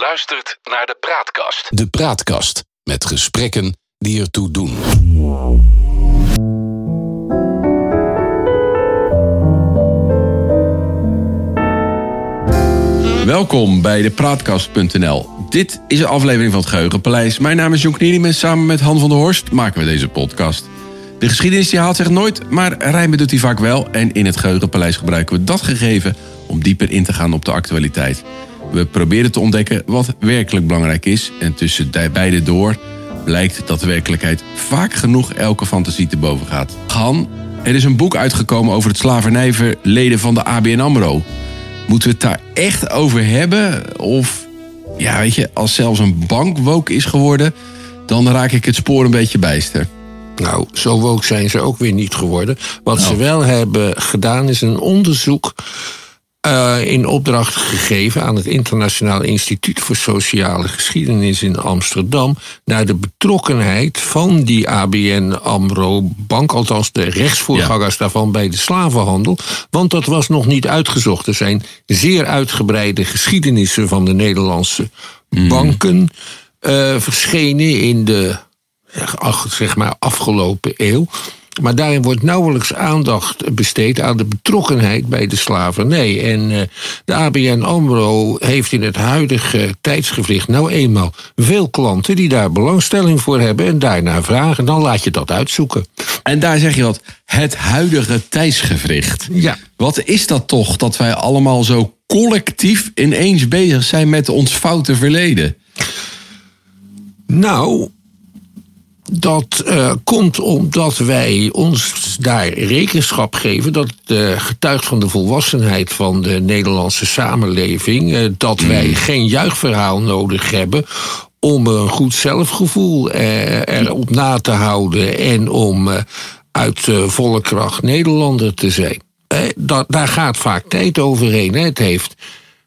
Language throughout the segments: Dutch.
luistert naar de Praatkast. De Praatkast met gesprekken die ertoe doen. Welkom bij de Praatkast.nl. Dit is een aflevering van het Geheugenpaleis. Mijn naam is Jon Knierim en samen met Han van der Horst maken we deze podcast. De geschiedenis die haalt zich nooit, maar rijmen doet hij vaak wel. En in het Geheugenpaleis gebruiken we dat gegeven om dieper in te gaan op de actualiteit. We proberen te ontdekken wat werkelijk belangrijk is. En tussen beide door blijkt dat de werkelijkheid vaak genoeg elke fantasie te boven gaat. Han, er is een boek uitgekomen over het slavernijverleden van de ABN AMRO. Moeten we het daar echt over hebben? Of, ja, weet je, als zelfs een bank woke is geworden... dan raak ik het spoor een beetje bijster. Nou, zo woke zijn ze ook weer niet geworden. Wat ze wel hebben gedaan is een onderzoek uh, in opdracht gegeven aan het Internationaal Instituut voor Sociale Geschiedenis in Amsterdam naar de betrokkenheid van die ABN Amro Bank, althans de rechtsvoorgangers daarvan bij de slavenhandel. Want dat was nog niet uitgezocht. Er zijn zeer uitgebreide geschiedenissen van de Nederlandse mm. banken uh, verschenen in de zeg maar, afgelopen eeuw. Maar daarin wordt nauwelijks aandacht besteed aan de betrokkenheid bij de slavernij. En uh, de ABN AMRO heeft in het huidige tijdsgevricht nou eenmaal veel klanten die daar belangstelling voor hebben en daarna vragen. Dan laat je dat uitzoeken. En daar zeg je wat, het huidige tijdsgevricht. Ja. Wat is dat toch dat wij allemaal zo collectief ineens bezig zijn met ons foute verleden? Nou, dat uh, komt omdat wij ons daar rekenschap geven. Dat uh, getuigt van de volwassenheid van de Nederlandse samenleving. Uh, dat wij mm. geen juichverhaal nodig hebben om een goed zelfgevoel erop na te houden. En om uit volle kracht Nederlander te zijn. Dat, daar gaat vaak tijd overheen. Het heeft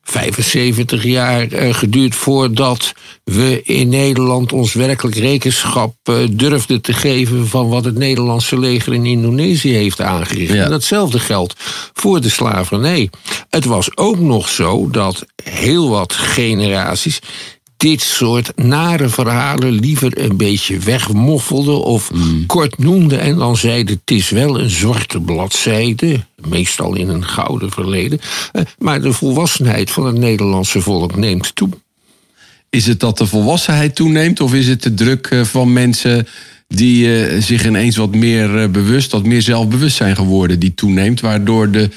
75 jaar uh, geduurd voordat we in Nederland ons werkelijk rekenschap uh, durfden te geven van wat het Nederlandse leger in Indonesië heeft aangericht. En datzelfde geldt voor de slavernij. Het was ook nog zo dat heel wat generaties dit soort nare verhalen liever een beetje wegmoffelde of mm. kort noemde en dan zeiden: het is wel een zwarte bladzijde, meestal in een gouden verleden. Eh, maar de volwassenheid van het Nederlandse volk neemt toe. Is het dat de volwassenheid toeneemt of is het de druk eh, van mensen die eh, zich ineens wat meer bewust, wat meer zelfbewust zijn geworden, die toeneemt, waardoor de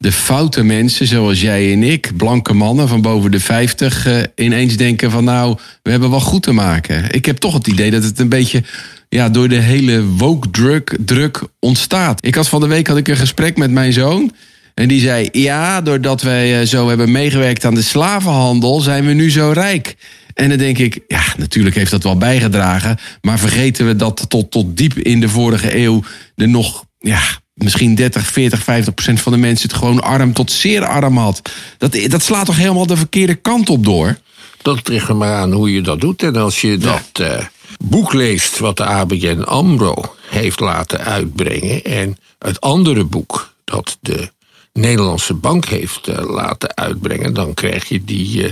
de foute mensen zoals jij en ik, blanke mannen van boven de 50, uh, ineens denken van nou, we hebben wel goed te maken. Ik heb toch het idee dat het een beetje ja, door de hele woke druk, druk ontstaat. Ik had van de week had ik een gesprek met mijn zoon. En die zei: Ja, doordat wij eh, zo hebben meegewerkt aan de slavenhandel, zijn we nu zo rijk. En dan denk ik, ja, natuurlijk heeft dat wel bijgedragen. Maar vergeten we dat tot, tot diep in de vorige eeuw er nog ja, misschien 30, 40, 50 procent van de mensen het gewoon arm tot zeer arm had. Dat, dat slaat toch helemaal de verkeerde kant op door? Dat ligt er maar aan hoe je dat doet. En als je dat uh, boek leest wat de ABN AMRO heeft laten uitbrengen... en het andere boek dat de Nederlandse bank heeft uh, laten uitbrengen... dan krijg je die, uh,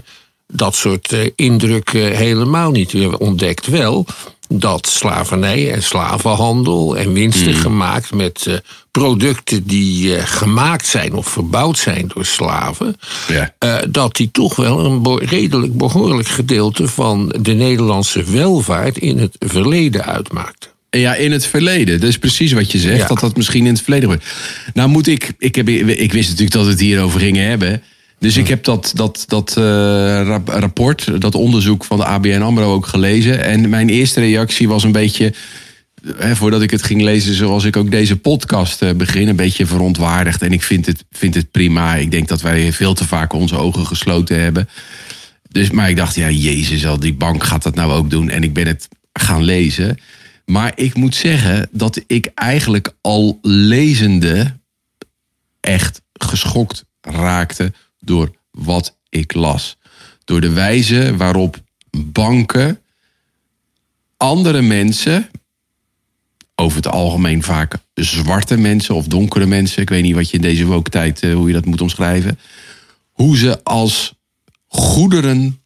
dat soort indrukken helemaal niet. Je ontdekt wel dat slavernij en slavenhandel en winsten mm. gemaakt met uh, producten die uh, gemaakt zijn of verbouwd zijn door slaven, ja. uh, dat die toch wel een be redelijk behoorlijk gedeelte van de Nederlandse welvaart in het verleden uitmaakt. Ja, in het verleden. Dat is precies wat je zegt, ja. dat dat misschien in het verleden wordt. Nou moet ik, ik, heb, ik wist natuurlijk dat we het hierover gingen hebben. Dus ik heb dat, dat, dat uh, rapport, dat onderzoek van de ABN AMRO ook gelezen. En mijn eerste reactie was een beetje, hè, voordat ik het ging lezen zoals ik ook deze podcast uh, begin, een beetje verontwaardigd. En ik vind het, vind het prima. Ik denk dat wij veel te vaak onze ogen gesloten hebben. Dus, maar ik dacht, ja, jezus, al die bank gaat dat nou ook doen. En ik ben het gaan lezen. Maar ik moet zeggen dat ik eigenlijk al lezende echt geschokt raakte door wat ik las. Door de wijze waarop banken andere mensen, over het algemeen vaak zwarte mensen of donkere mensen, ik weet niet wat je in deze woke tijd, eh, hoe je dat moet omschrijven, hoe ze als goederen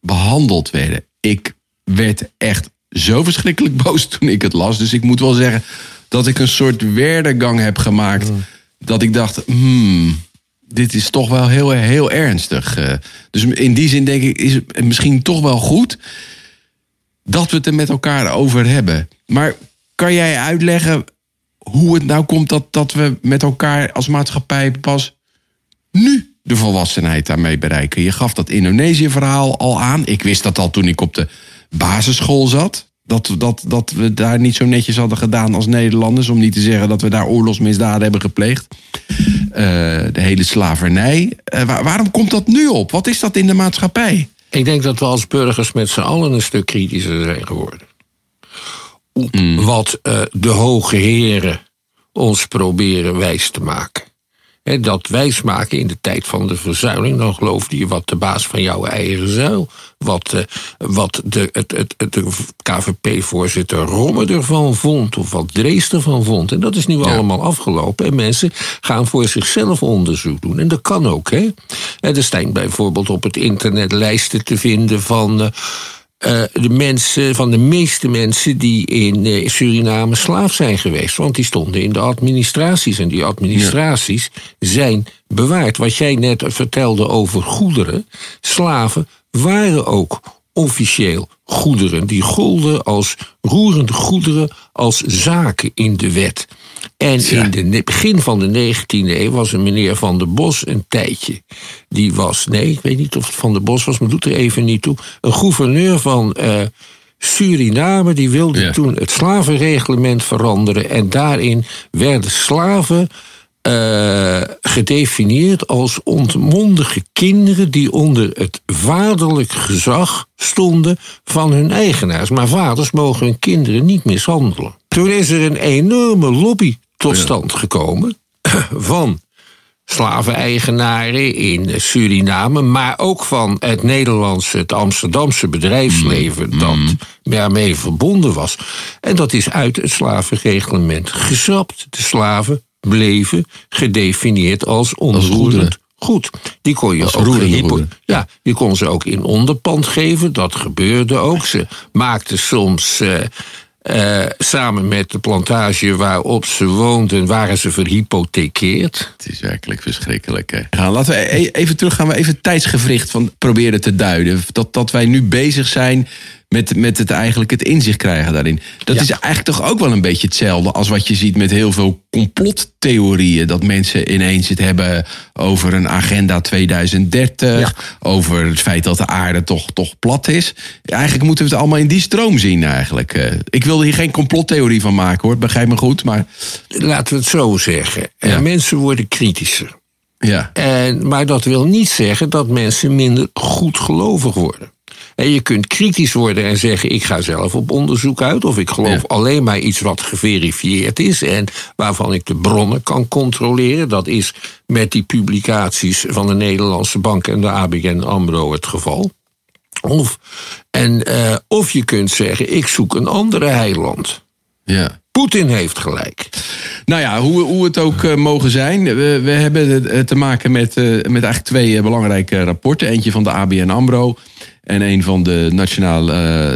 behandeld werden. Ik werd echt zo verschrikkelijk boos toen ik het las. Dus ik moet wel zeggen dat ik een soort werdegang heb gemaakt. Dat ik dacht, hmm, dit is toch wel heel, heel ernstig. Eh, dus in die zin denk ik, is het misschien toch wel goed dat we het er met elkaar over hebben. Maar kan jij uitleggen hoe het nou komt dat, dat we met elkaar als maatschappij pas nu de volwassenheid daarmee bereiken? Je gaf dat Indonesië-verhaal al aan. Ik wist dat al toen ik op de basisschool zat. Dat, dat, dat we daar niet zo netjes hadden gedaan als Nederlanders. Om niet te zeggen dat we daar oorlogsmisdaden hebben gepleegd. Uh, de hele slavernij. Uh, waar, waarom komt dat nu op? Wat is dat in de maatschappij? Ik denk dat we als burgers met z'n allen een stuk kritischer zijn geworden. Mm. Wat uh, de hoge heren ons proberen wijs te maken. He, dat wijsmaken in de tijd van de verzuiling. Dan geloofde je wat de baas van jouw eigen zuil. Wat, uh, wat de, het, het, het, de KVP-voorzitter Romme ervan vond. Of wat Drees ervan vond. En dat is nu ja. allemaal afgelopen. En mensen gaan voor zichzelf onderzoek doen. En dat kan ook. Hè? Er zijn bijvoorbeeld op het internet lijsten te vinden van. Uh, uh, de mensen, van de meeste mensen die in uh, Suriname slaaf zijn geweest. Want die stonden in de administraties. En die administraties ja. zijn bewaard. Wat jij net vertelde over goederen. Slaven waren ook officieel goederen. Die golden als roerende goederen, als zaken in de wet. En ja. in het begin van de 19e eeuw was een meneer Van der Bos een tijdje. Die was, nee, ik weet niet of het Van der Bos was, maar doet er even niet toe. Een gouverneur van uh, Suriname, die wilde ja. toen het slavenreglement veranderen. En daarin werden slaven uh, gedefinieerd als ontmondige kinderen die onder het vaderlijk gezag stonden van hun eigenaars. Maar vaders mogen hun kinderen niet mishandelen. Toen is er een enorme lobby tot stand gekomen van slaveneigenaren in Suriname, maar ook van het Nederlandse, het Amsterdamse bedrijfsleven mm. dat daarmee verbonden was. En dat is uit het slavenreglement geschrapt. De slaven bleven gedefinieerd als onroerend goed. Die kon je als ook hypo, ja, die kon ze ook in onderpand geven. Dat gebeurde ook. Ze maakten soms. Uh, uh, samen met de plantage waarop ze woonden, waren ze verhypothekeerd. Het is werkelijk verschrikkelijk. Hè? Nou, laten we e- even terug gaan we even tijdsgevricht van proberen te duiden. Dat, dat wij nu bezig zijn met, met het eigenlijk het inzicht krijgen daarin. Dat ja. is eigenlijk toch ook wel een beetje hetzelfde als wat je ziet met heel veel complottheorieën. Dat mensen ineens het hebben over een agenda 2030. Ja. Over het feit dat de aarde toch, toch plat is. Eigenlijk moeten we het allemaal in die stroom zien eigenlijk. Eh, ik wil hier geen complottheorie van maken hoor, begrijp me goed. Maar... Laten we het zo zeggen. Ja. Mensen worden kritischer. Ja. En, maar dat wil niet zeggen dat mensen minder goedgelovig worden. En je kunt kritisch worden en zeggen: ik ga zelf op onderzoek uit. Of ik geloof ja. alleen maar iets wat geverifieerd is en waarvan ik de bronnen kan controleren. Dat is met die publicaties van de Nederlandse Bank en de ABN Amro het geval. Of, en, uh, of je kunt zeggen: ik zoek een andere heiland. Ja. Poetin heeft gelijk. Nou ja, hoe, hoe het ook uh, mogen zijn. We, we hebben te maken met, uh, met eigenlijk twee belangrijke rapporten. Eentje van de ABN AMRO en een van de nationale,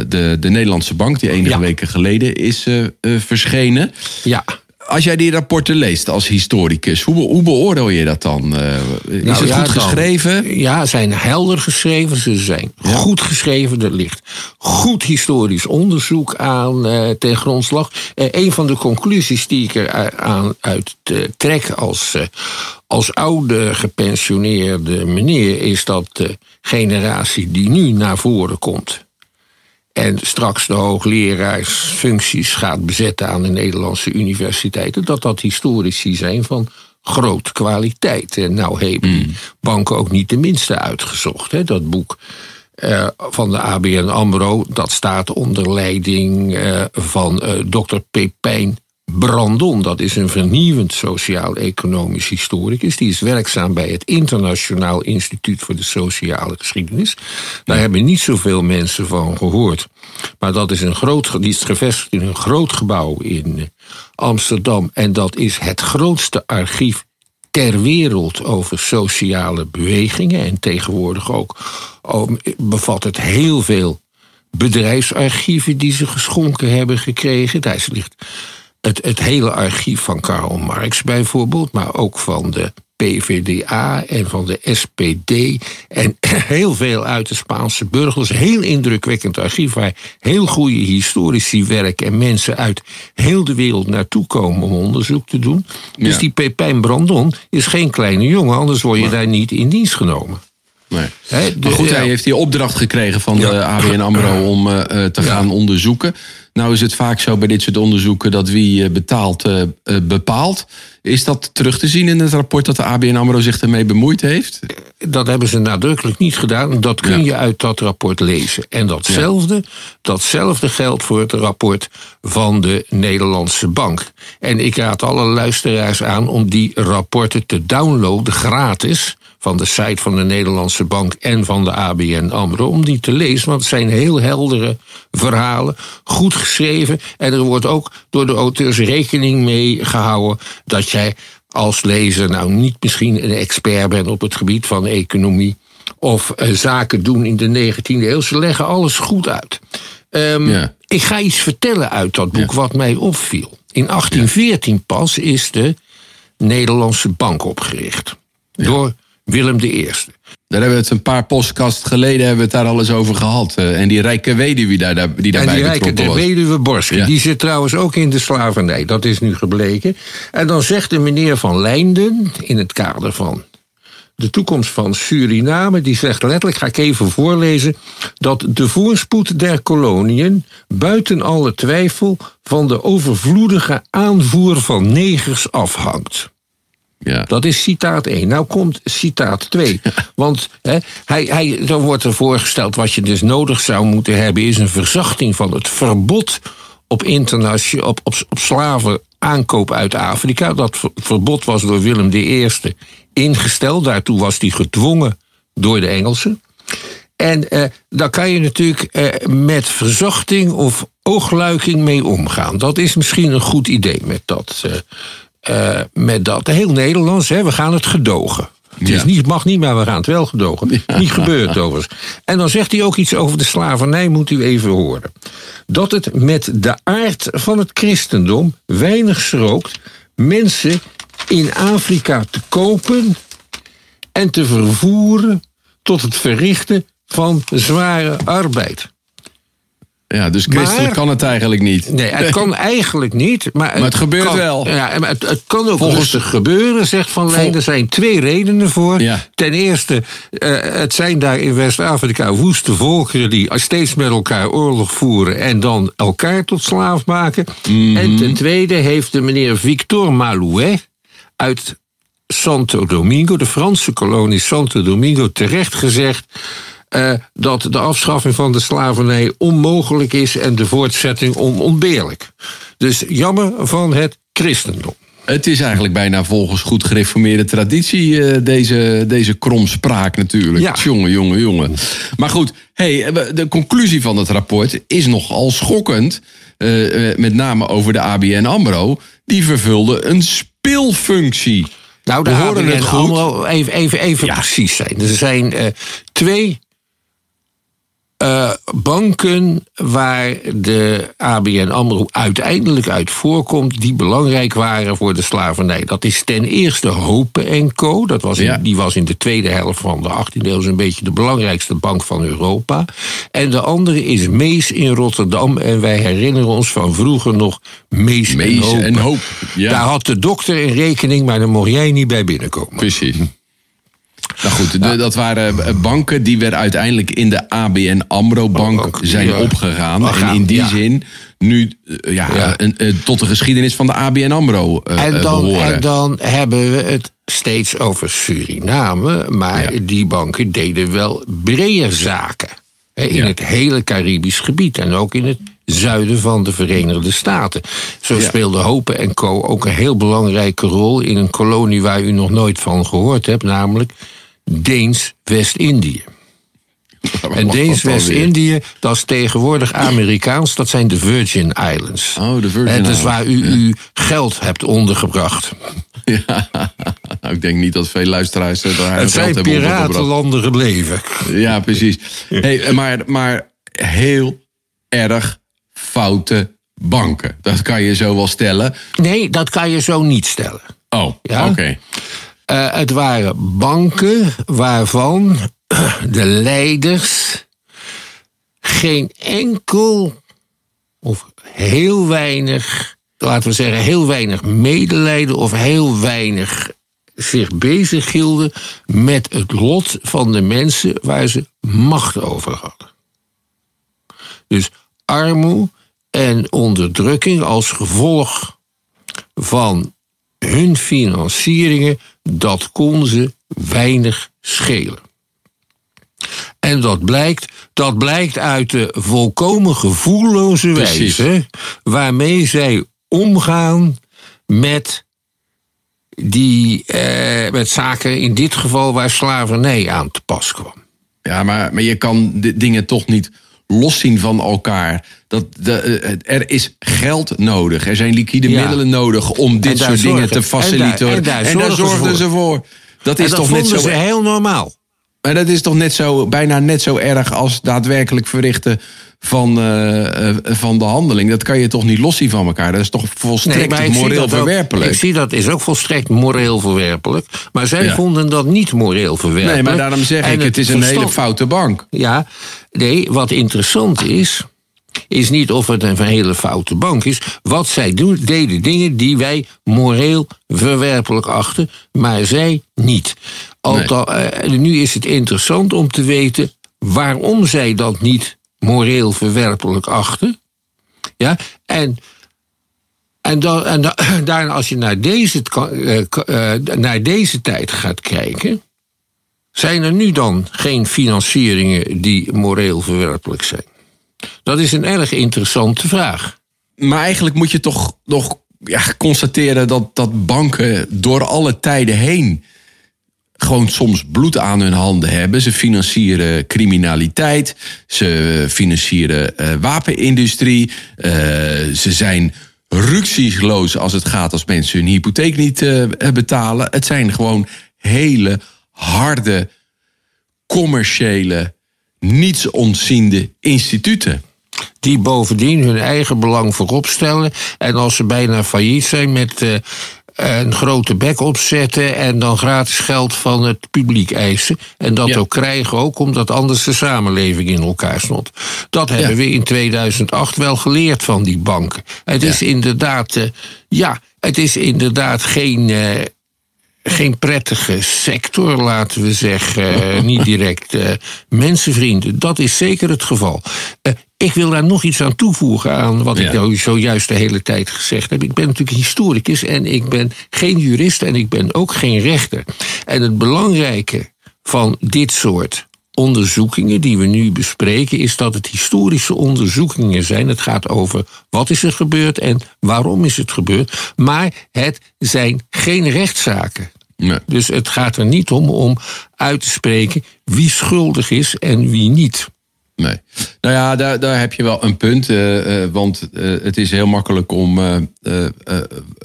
de, de Nederlandse bank, die enige ja. weken geleden is verschenen. Ja. Als jij die rapporten leest als historicus, hoe, hoe beoordeel je dat dan? is nou, het ja, goed geschreven? Dan, ja, ze zijn helder geschreven. Ze zijn ja. goed geschreven. Er ligt goed historisch onderzoek aan ten grondslag. een van de conclusies die ik er aan uit trek als, als oude gepensioneerde meneer is dat de generatie die nu naar voren komt en straks de hoogleraarsfuncties gaat bezetten aan de Nederlandse universiteiten, dat dat historici zijn van groot kwaliteit. En nou hebben die mm. banken ook niet de minste uitgezocht. Hè. Dat boek uh, van de ABN AMRO, dat staat onder leiding uh, van uh, dokter Pepijn Brandon, dat is een vernieuwend sociaal-economisch historicus. Die is werkzaam bij het Internationaal Instituut voor de Sociale Geschiedenis. Daar ja. hebben niet zoveel mensen van gehoord. Maar dat is een groot, die is gevestigd in een groot gebouw in Amsterdam. En dat is het grootste archief ter wereld over sociale bewegingen. En tegenwoordig ook oh, bevat het heel veel bedrijfsarchieven die ze geschonken hebben gekregen. Daar ligt het, het hele archief van Karl Marx bijvoorbeeld, maar ook van de PVDA en van de SPD en heel veel uit de Spaanse burgers. Heel indrukwekkend archief waar heel goede historici werken en mensen uit heel de wereld naartoe komen om onderzoek te doen. Dus die Pepijn Brandon is geen kleine jongen, anders word je daar niet in dienst genomen. Nee. maar goed, hij heeft die opdracht gekregen van de ABN AMRO om uh, te gaan onderzoeken. Nou is het vaak zo bij dit soort onderzoeken dat wie eh, betaalt uh, bepaalt. Is dat terug te zien in het rapport dat de ABN AMRO zich ermee bemoeid heeft? Dat hebben ze nadrukkelijk niet gedaan. Dat kun je uit dat rapport lezen. En datzelfde, datzelfde geldt voor het rapport van de Nederlandse Bank. En ik raad alle luisteraars aan om die rapporten te downloaden gratis van de site van de Nederlandse Bank en van de ABN AMRO... om die te lezen, want het zijn heel heldere verhalen, goed geschreven... en er wordt ook door de auteurs rekening mee gehouden... dat jij als lezer nou niet misschien een expert bent op het gebied van economie... of eh, zaken doen in de 19e eeuw. Ze leggen alles goed uit. Um, Ik ga iets vertellen uit dat boek wat mij opviel. In 1814 pas is de Nederlandse Bank opgericht. Door Willem I. Daar hebben we het een paar podcast geleden hebben we het daar alles over gehad. Eh, en die rijke weduwe daar, die daarbij en die rijke, de weduwe Borske, die zit trouwens ook in de slavernij. Dat is nu gebleken. En dan zegt de meneer Van Leinden, in het kader van de toekomst van Suriname, die zegt letterlijk, ga ik even voorlezen, dat de voorspoed der koloniën buiten alle twijfel van de overvloedige aanvoer van negers afhangt. Ja. Dat is citaat 1. Nou komt citaat 2. Want hè, hij, hij, dan wordt er voorgesteld wat je dus nodig zou moeten hebben... is een verzachting van het verbod op, op, op, op slaven aankoop uit Afrika. Dat verbod was door Willem I ingesteld. Daartoe was hij gedwongen door de Engelsen. En eh, daar kan je natuurlijk eh, met verzachting of oogluiking mee omgaan. Dat is misschien een goed idee met dat eh, uh, met dat. Heel Nederlands, hè, we gaan het gedogen. Het is niet, mag niet, maar we gaan het wel gedogen. Niet gebeurd overigens. En dan zegt hij ook iets over de slavernij, moet u even horen. Dat het met de aard van het christendom weinig schrookt mensen in Afrika te kopen en te vervoeren tot het verrichten van zware arbeid. Ja, dus christelijk kan het eigenlijk niet. Nee, het kan eigenlijk niet. Maar, het, gebeurt wel. Ja, het, het kan ook Volgens, rustig gebeuren, zegt Van Lijn. Er zijn twee redenen voor. Ten eerste, uh, het zijn daar in West-Afrika woeste volkeren... die steeds met elkaar oorlog voeren... en dan elkaar tot slaaf maken. Mhm. En ten tweede heeft de meneer Victor Malouet... uit Santo Domingo, de Franse kolonie Santo Domingo, terecht gezegd uh, dat de afschaffing van de slavernij onmogelijk is en de voortzetting onontbeerlijk. Dus jammer van het christendom. Het is eigenlijk bijna volgens goed gereformeerde traditie, uh, deze, deze kromspraak natuurlijk. Ja. Jongen, jongen, jongen. Maar goed, hey, eh, de conclusie van het rapport is nogal schokkend. Uh, met name over de ABN AMRO. Die vervulde een speelfunctie. Nou, de ABN AMRO, even, even, even precies zijn. Er zijn uh, twee uh, banken waar de ABN AMRO uiteindelijk uit voorkomt... die belangrijk waren voor de slavernij. Dat is ten eerste Hope Co. Dat was in, Die was in de tweede helft van de 18e eeuw... een beetje de belangrijkste bank van Europa. En de andere is Mees in Rotterdam. En wij herinneren ons van vroeger nog Mees, Mees en Hope ja. Daar had de dokter een rekening, maar daar mocht jij niet bij binnenkomen. Precies. Nou goed, dat waren eh, banken die weer uiteindelijk in de ABN AMRO-bank zijn opgegaan. en in die zin nu eh, ja, Een, eh, tot de geschiedenis van de ABN AMRO uh, en dan, behoren. En dan hebben we het steeds over Suriname. Maar die banken deden wel breder zaken. In het hele Caribisch gebied. En ook in het zuiden van de Verenigde Staten. Zo speelde Hopen en Co. ook een heel belangrijke rol in een kolonie waar u nog nooit van gehoord hebt, namelijk Deens West-Indië. En Deens West-Indië, dat is tegenwoordig Amerikaans, dat zijn de Virgin Islands. Oh, de Virgin En dat is waar u uw geld hebt ondergebracht. Ja, Nou, ik denk niet dat veel luisteraars daar het zijn piratenlanden gebleven. Ja, precies. Hey, maar, maar heel erg foute banken. Dat kan je zo wel stellen. Nee, dat kan je zo niet stellen. Oh, ja? oké. Uh, het waren banken waarvan de leiders geen enkel of heel weinig, laten we zeggen, heel weinig medelijden of heel weinig zich bezig hielden met het lot van de mensen waar ze macht over hadden. Dus armoede en onderdrukking als gevolg van hun financieringen, dat kon ze weinig schelen. En dat blijkt, dat blijkt uit de volkomen gevoelloze wijze waarmee zij omgaan met, die, eh, met zaken, in dit geval waar slavernij aan te pas kwam. Ja, maar, maar je kan de dingen toch niet loszien van elkaar. Dat, de, eh, er is geld nodig. Er zijn liquide middelen nodig om dit soort dingen te faciliteren. En daar, en zorgden ze voor. Dat is toch net zo. heel normaal. Maar dat is toch net zo, bijna net zo erg als daadwerkelijk verrichten van, uh, van de handeling. Dat kan je toch niet loszien van elkaar. Dat is toch volstrekt nee, moreel verwerpelijk. ik zie dat is ook volstrekt moreel verwerpelijk. Maar zij vonden dat niet moreel verwerpelijk. Nee, maar daarom zeg ik, het, het is een hele foute bank. Ja, nee, wat interessant is is niet of het een hele foute bank is. Wat zij doen, deden dingen die wij moreel verwerpelijk achten, maar zij niet. Althans, uh, nu is het interessant om te weten waarom zij dat niet moreel verwerpelijk achten. Ja, en. En, dan, en daarna, als je naar deze, uh, naar deze tijd gaat kijken. Zijn er nu dan geen financieringen die moreel verwerpelijk zijn? Dat is een erg interessante vraag. Maar eigenlijk moet je toch nog ja, constateren dat, dat banken door alle tijden heen gewoon soms bloed aan hun handen hebben. Ze financieren criminaliteit, ze financieren uh, wapenindustrie, uh, ze zijn rücksichtsloos als het gaat als mensen hun hypotheek niet uh, betalen. Het zijn gewoon hele harde, commerciële, niets ontziende instituten. Die bovendien hun eigen belang voorop stellen. En als ze bijna failliet zijn met een grote bek opzetten en dan gratis geld van het publiek eisen. En dat ook krijgen, ook omdat anders de samenleving in elkaar stond. Dat hebben we in 2008 wel geleerd van die banken. Het is inderdaad, uh, ja, het is inderdaad geen. Uh, geen prettige sector, laten we zeggen. niet direct uh, mensenvrienden. Dat is zeker het geval. Uh, ik wil daar nog iets aan toevoegen aan wat ik jou zojuist de hele tijd gezegd heb. Ik ben natuurlijk historicus en ik ben geen jurist en ik ben ook geen rechter. En het belangrijke van dit soort onderzoekingen die we nu bespreken, is dat het historische onderzoekingen zijn. Het gaat over wat is er gebeurd en waarom is het gebeurd. Maar het zijn geen rechtszaken. Nee. Dus het gaat er niet om om uit te spreken wie schuldig is en wie niet. Nee. Nou ja, daar, daar heb je wel een punt. Uh, uh, want uh, het is heel makkelijk om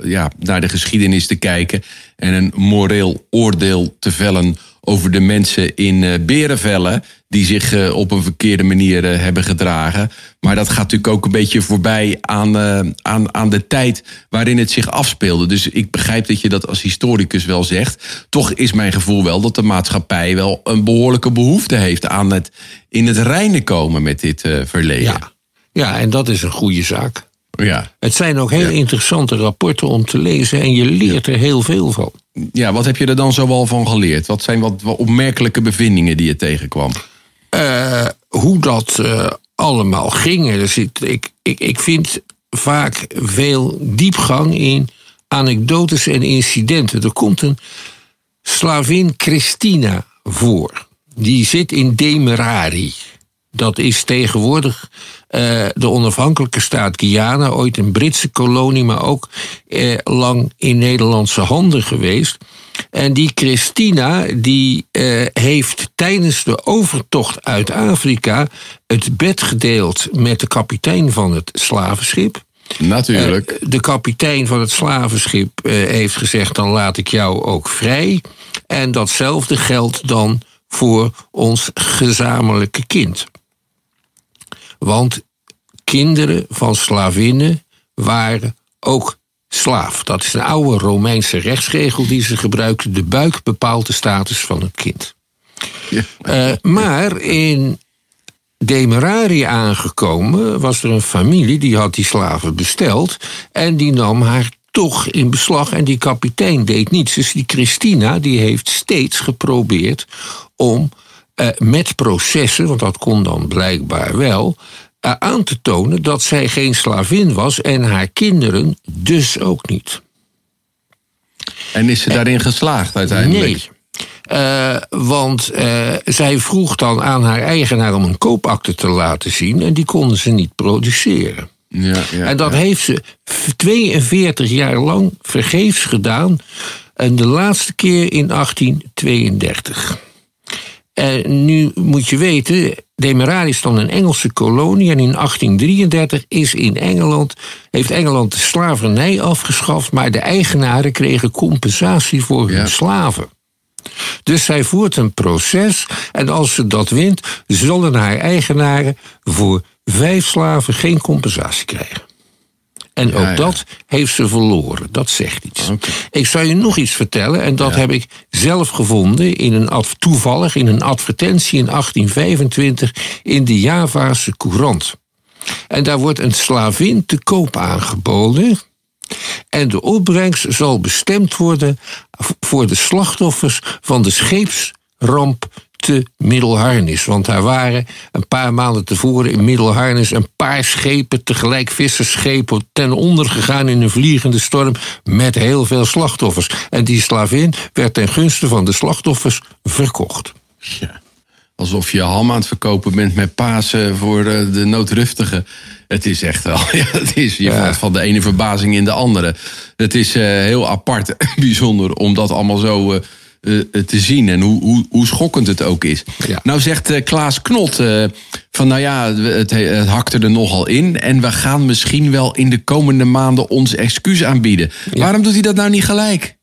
ja, naar de geschiedenis te kijken en een moreel oordeel te vellen over de mensen in uh, Berenvellen die zich uh, op een verkeerde manier uh, hebben gedragen. Maar dat gaat natuurlijk ook een beetje voorbij aan, aan, aan de tijd waarin het zich afspeelde. Dus ik begrijp dat je dat als historicus wel zegt. Toch is mijn gevoel wel dat de maatschappij wel een behoorlijke behoefte heeft aan het in het reinen komen met dit verleden. Ja. ja, en dat is een goede zaak. Ja. Het zijn ook heel interessante rapporten om te lezen en je leert er heel veel van. Ja, wat heb je er dan zoal van geleerd? Wat zijn wat, opmerkelijke bevindingen die je tegenkwam? Uh, hoe dat uh, allemaal ging. Zit, ik, ik, ik vind vaak veel diepgang in anekdotes en incidenten. Er komt een slavin Christina voor. Die zit in Demerari. Dat is tegenwoordig uh, de onafhankelijke staat Guyana, ooit een Britse kolonie, maar ook uh, lang in Nederlandse handen geweest. En die Christina, die uh, heeft tijdens de overtocht uit Afrika het bed gedeeld met de kapitein van het slavenschip. Natuurlijk. De kapitein van het slavenschip heeft gezegd: dan laat ik jou ook vrij. En datzelfde geldt dan voor ons gezamenlijke kind. Want kinderen van slavinnen waren ook slaaf. Dat is een oude Romeinse rechtsregel die ze gebruikten. De buik bepaalt de status van het kind. Ja. Uh, maar in Demerarië aangekomen was er een familie die had die slaven besteld en die nam haar toch in beslag en die kapitein deed niets. Dus die Christina die heeft steeds geprobeerd om uh, met processen, want dat kon dan blijkbaar wel, uh, aan te tonen dat zij geen slavin was en haar kinderen dus ook niet. En is ze daarin geslaagd uiteindelijk? Nee. Uh, want uh, zij vroeg dan aan haar eigenaar om een koopakte te laten zien en die konden ze niet produceren. Ja, ja, en dat ja. heeft ze 42 jaar lang vergeefs gedaan. En de laatste keer in 1832. En nu moet je weten, Demerara is dan een Engelse kolonie. En in 1833 is in Engeland, heeft Engeland de slavernij afgeschaft. Maar de eigenaren kregen compensatie voor hun Ja. slaven. Dus zij voert een proces en als ze dat wint, zullen haar eigenaren voor vijf slaven geen compensatie krijgen. En ook ja. dat heeft ze verloren. Dat zegt iets. Ik zal je nog iets vertellen, en dat heb ik zelf gevonden in een toevallig in een advertentie in 1825 in de Javaanse Courant. En daar wordt een slavin te koop aangeboden. En de opbrengst zal bestemd worden voor de slachtoffers van de scheepsramp te Middelharnis. Want daar waren een paar maanden tevoren in Middelharnis een paar schepen, tegelijk vissersschepen, ten onder gegaan in een vliegende storm met heel veel slachtoffers. En die slavin werd ten gunste van de slachtoffers verkocht. Alsof je ham aan het verkopen bent met Pasen voor eh, de noodruftigen. Het is echt wel, ja, het is, je Ja. van de ene verbazing in de andere. Het is eh, heel apart bijzonder om dat allemaal zo eh, te zien. En hoe, hoe, hoe schokkend het ook is. Ja. Nou zegt eh, Klaas Knot eh, van nou ja, het, het hakte er nogal in. En we gaan misschien wel in de komende maanden ons excuus aanbieden. Waarom doet hij dat nou niet gelijk?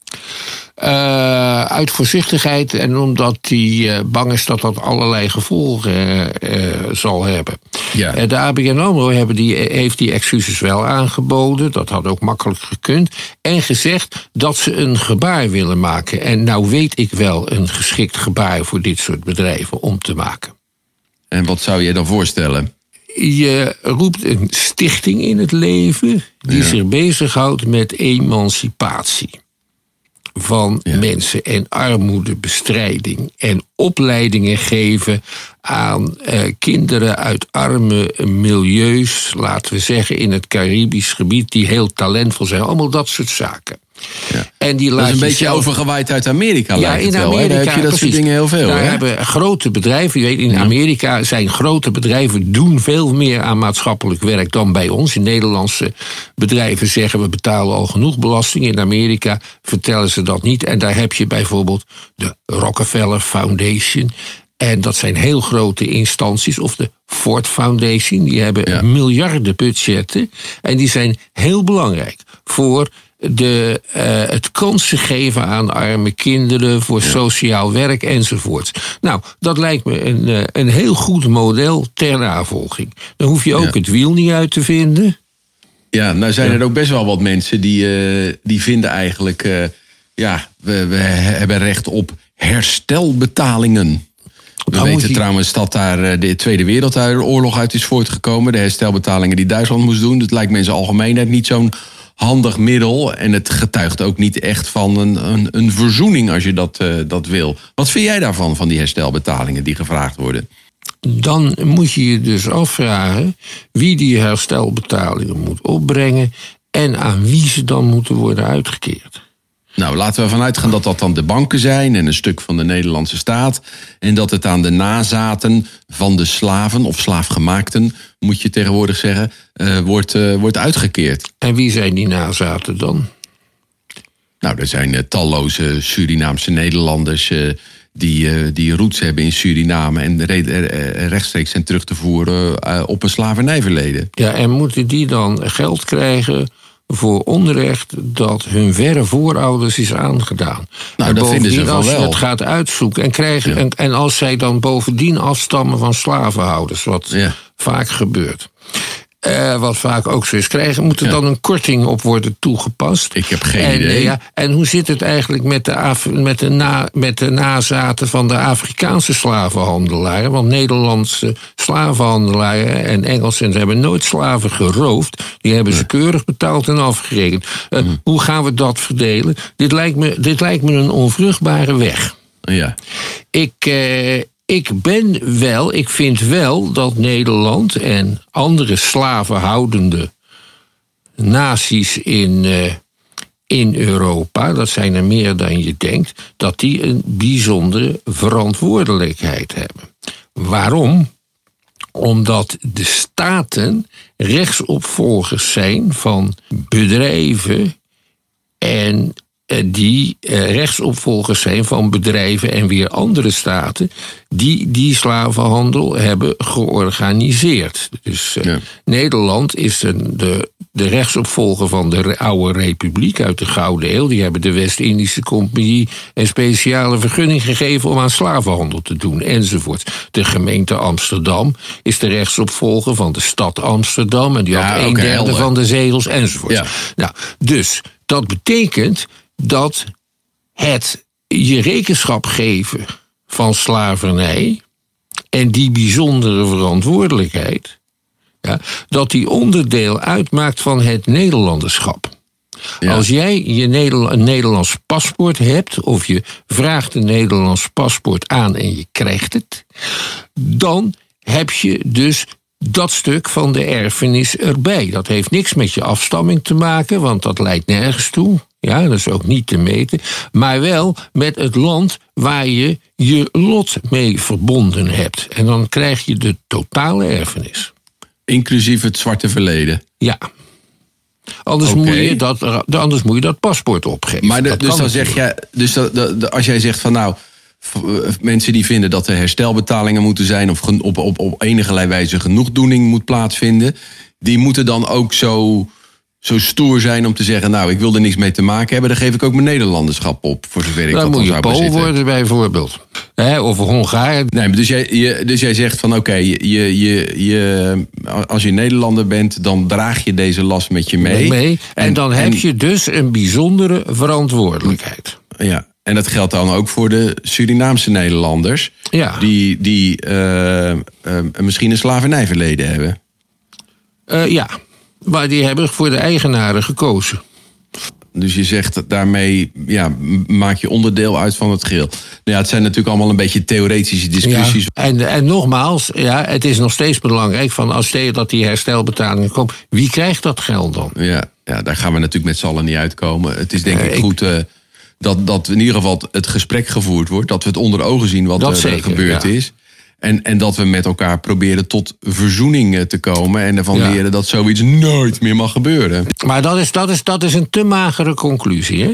Eh, uit voorzichtigheid en omdat hij eh, bang is dat dat allerlei gevolgen eh, zal hebben. Ja. De ABN AMRO hebben die, heeft die excuses wel aangeboden. Dat had ook makkelijk gekund. En gezegd dat ze een gebaar willen maken. En nou weet ik wel een geschikt gebaar voor dit soort bedrijven om te maken. En wat zou je dan voorstellen? Je roept een stichting in het leven die Ja. zich bezighoudt met emancipatie van Ja. mensen en armoedebestrijding en opleidingen geven aan eh, kinderen uit arme milieus, laten we zeggen in het Caribisch gebied, die heel talentvol zijn. Allemaal dat soort zaken. Ja. En die Dat is een je beetje zelf- overgewaaid uit Amerika, ja, in? Amerika heb je dat soort dingen heel veel. Daar hè? hebben grote bedrijven, je weet, in Amerika zijn grote bedrijven doen veel meer aan maatschappelijk werk dan bij ons. In Nederlandse bedrijven zeggen we betalen al genoeg belasting. In Amerika vertellen ze dat niet. En daar heb je bijvoorbeeld de Rockefeller Foundation. En dat zijn heel grote instanties, of de Ford Foundation, die hebben Ja. miljarden budgetten. En die zijn heel belangrijk voor de, eh, het kansen geven aan arme kinderen, voor sociaal werk enzovoorts. Nou, dat lijkt me een, eh, een heel goed model ter navolging. Dan hoef je ook Ja. het wiel niet uit te vinden. Ja, nou zijn er ook best wel wat mensen die, eh, die vinden eigenlijk... ja, we, we hebben recht op herstelbetalingen. We weten je- trouwens dat daar de Tweede Wereldoorlog uit is voortgekomen. De herstelbetalingen die Duitsland moest doen. Dat lijkt me in zijn algemeenheid niet zo'n handig middel. En het getuigt ook niet echt van een, een, een verzoening als je dat, eh, dat wil. Wat vind jij daarvan, van die herstelbetalingen die gevraagd worden? Dan moet je je dus afvragen wie die herstelbetalingen moet opbrengen en aan wie ze dan moeten worden uitgekeerd. Nou, laten we ervan uitgaan dat dat dan de banken zijn en een stuk van de Nederlandse staat. En dat het aan de nazaten van de slaven of slaafgemaakten, moet je tegenwoordig zeggen, eh, wordt, eh, wordt uitgekeerd. En wie zijn die nazaten dan? Nou, er zijn eh, talloze Surinaamse Nederlanders die, die roots hebben in Suriname en rechtstreeks zijn terug te voeren op een slavernijverleden. Ja, en moeten die dan geld krijgen voor onrecht dat hun verre voorouders is aangedaan. Nou, en dat vinden ze als je het gaat uitzoeken en, krijgen, en, en, als zij dan bovendien afstammen van slavenhouders, wat ja. vaak gebeurt. Uh, wat vaak ook zo is, krijgen, moet er dan een korting op worden toegepast. Ik heb geen en, idee. ja, en hoe zit het eigenlijk met de, Af met, de na met de nazaten van de Afrikaanse slavenhandelaren? Want Nederlandse slavenhandelaren en Engelsen hebben nooit slaven geroofd. Die hebben ze keurig betaald en afgerekend. Uh, mm. Hoe gaan we dat verdelen? Dit lijkt me, dit lijkt me een onvruchtbare weg. Ja. Ik, uh, ik ben wel, ik vind wel dat Nederland en andere slavenhoudende naties in, uh, in Europa, dat zijn er meer dan je denkt, dat die een bijzondere verantwoordelijkheid hebben. Waarom? Omdat de staten rechtsopvolgers zijn van bedrijven en die rechtsopvolgers zijn van bedrijven en weer andere staten die die slavenhandel hebben georganiseerd. Dus ja. Nederland is een, de, de rechtsopvolger van de oude republiek uit de Gouden Eeuw. Die hebben de West-Indische Compagnie een speciale vergunning gegeven om aan slavenhandel te doen, enzovoort. De gemeente Amsterdam is de rechtsopvolger van de stad Amsterdam en die ja, had een okay, derde helder. van de zegels, enzovoort. Ja. Nou, dus dat betekent dat het je rekenschap geven van slavernij en die bijzondere verantwoordelijkheid, ja, dat die onderdeel uitmaakt van het Nederlanderschap. Ja. Als jij je een Nederlands paspoort hebt, of je vraagt een Nederlands paspoort aan en je krijgt het, dan heb je dus dat stuk van de erfenis erbij. Dat heeft niks met je afstamming te maken, want dat leidt nergens toe. Ja, dat is ook niet te meten. Maar wel met het land waar je je lot mee verbonden hebt. En dan krijg je de totale erfenis. Inclusief het zwarte verleden. Ja. Anders, moet, je dat, anders moet je dat paspoort opgeven. Maar de- Dat dus dan zeg jij, dus dat- als jij zegt van nou, eh, mensen die vinden dat er herstelbetalingen moeten zijn of op, op, op enige wijze genoegdoening moet plaatsvinden, die moeten dan ook zo, zo stoer zijn om te zeggen, nou, ik wil er niks mee te maken hebben, dan geef ik ook mijn Nederlanderschap op, voor zover ik Dan dat moet dan je zou Pool worden bijvoorbeeld. Hè, of Hongaar. Nee, maar dus jij, je, dus jij zegt van oké, je, je, je, je, als je Nederlander bent, dan draag je deze last met je mee. mee. En, dan heb je dus een bijzondere verantwoordelijkheid. Ja, en dat geldt dan ook voor de Surinaamse Nederlanders. Ja. Die, die eh, eh, misschien een slavernijverleden hebben. Eh, ja, maar die hebben voor de eigenaren gekozen. Dus je zegt dat daarmee ja, maak je onderdeel uit van het geheel. Nou ja, het zijn natuurlijk allemaal een beetje theoretische discussies. Ja. En, en nogmaals, ja, het is nog steeds belangrijk van als je dat die herstelbetalingen komen, wie krijgt dat geld dan? Ja, ja, daar gaan we natuurlijk met z'n allen niet uitkomen. Het is denk Eh, ik ik- goed eh, dat, dat in ieder geval het gesprek gevoerd wordt. Dat we het onder ogen zien wat Dat er zeker, gebeurd ja. is. En, en dat we met elkaar proberen tot verzoening te komen. En ervan Ja. leren dat zoiets nooit meer mag gebeuren. Maar dat is, dat is, dat is een te magere conclusie. Hè?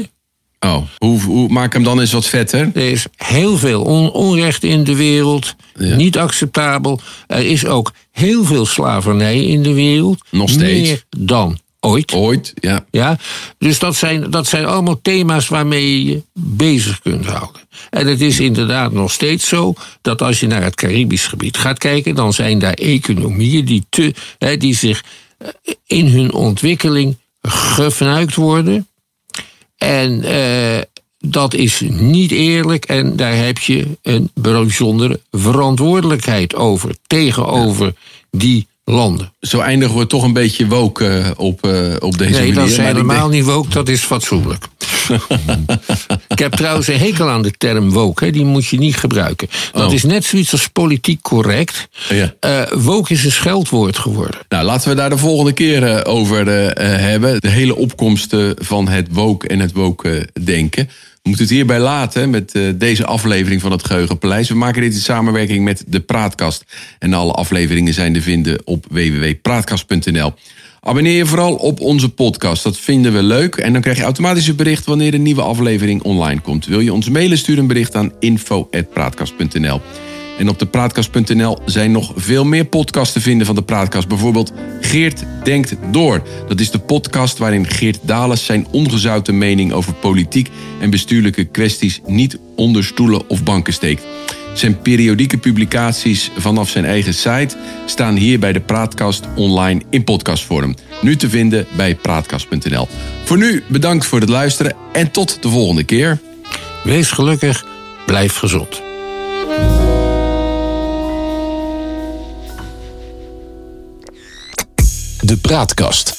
Oh, hoe, hoe, maak hem dan eens wat vetter. Er is heel veel on- onrecht in de wereld, Ja. niet acceptabel. Er is ook heel veel slavernij in de wereld. Nog steeds. Meer dan ooit. Ooit, ja. Ja? Dus dat zijn, dat zijn allemaal thema's waarmee je je bezig kunt houden. En het is inderdaad nog steeds zo dat als je naar het Caribisch gebied gaat kijken, dan zijn daar economieën die, te, hè, die zich eh, in hun ontwikkeling gefnuikt worden. En eh, dat is niet eerlijk en daar heb je een bijzondere verantwoordelijkheid over tegenover die landen. Zo eindigen we toch een beetje woke eh, op, eh, op deze Nee, manier. dat is helemaal denk- niet woke, dat is fatsoenlijk. ik heb trouwens een hekel aan de term woke, hè, die moet je niet gebruiken. Dat Oh. is net zoiets als politiek correct. Ja. Eh, woke is een scheldwoord geworden. Nou, laten we daar de volgende keer over hebben. De hele opkomst eh, van het woke en het woke eh, denken. Moeten het hierbij laten met eh, deze aflevering van het Geheugenpaleis. We maken dit in samenwerking met de Praatkast. En alle afleveringen zijn te vinden op www.praatkast.nl. Abonneer je vooral op onze podcast. Dat vinden we leuk. En dan krijg je automatisch een bericht wanneer een nieuwe aflevering online komt. Wil je ons mailen, stuur een bericht aan info.praatkast.nl. En op de praatkast.nl zijn nog veel meer podcasts te vinden van de Praatkast. Bijvoorbeeld Geert Denkt Door. Dat is de podcast waarin Geert Dales zijn ongezouten mening over politiek en bestuurlijke kwesties niet onder stoelen of banken steekt. Zijn periodieke publicaties vanaf zijn eigen site staan hier bij de Praatkast online in podcastvorm. Nu te vinden bij praatkast.nl. Voor nu bedankt voor het luisteren en tot de volgende keer. Wees gelukkig, blijf gezond. de praatkast.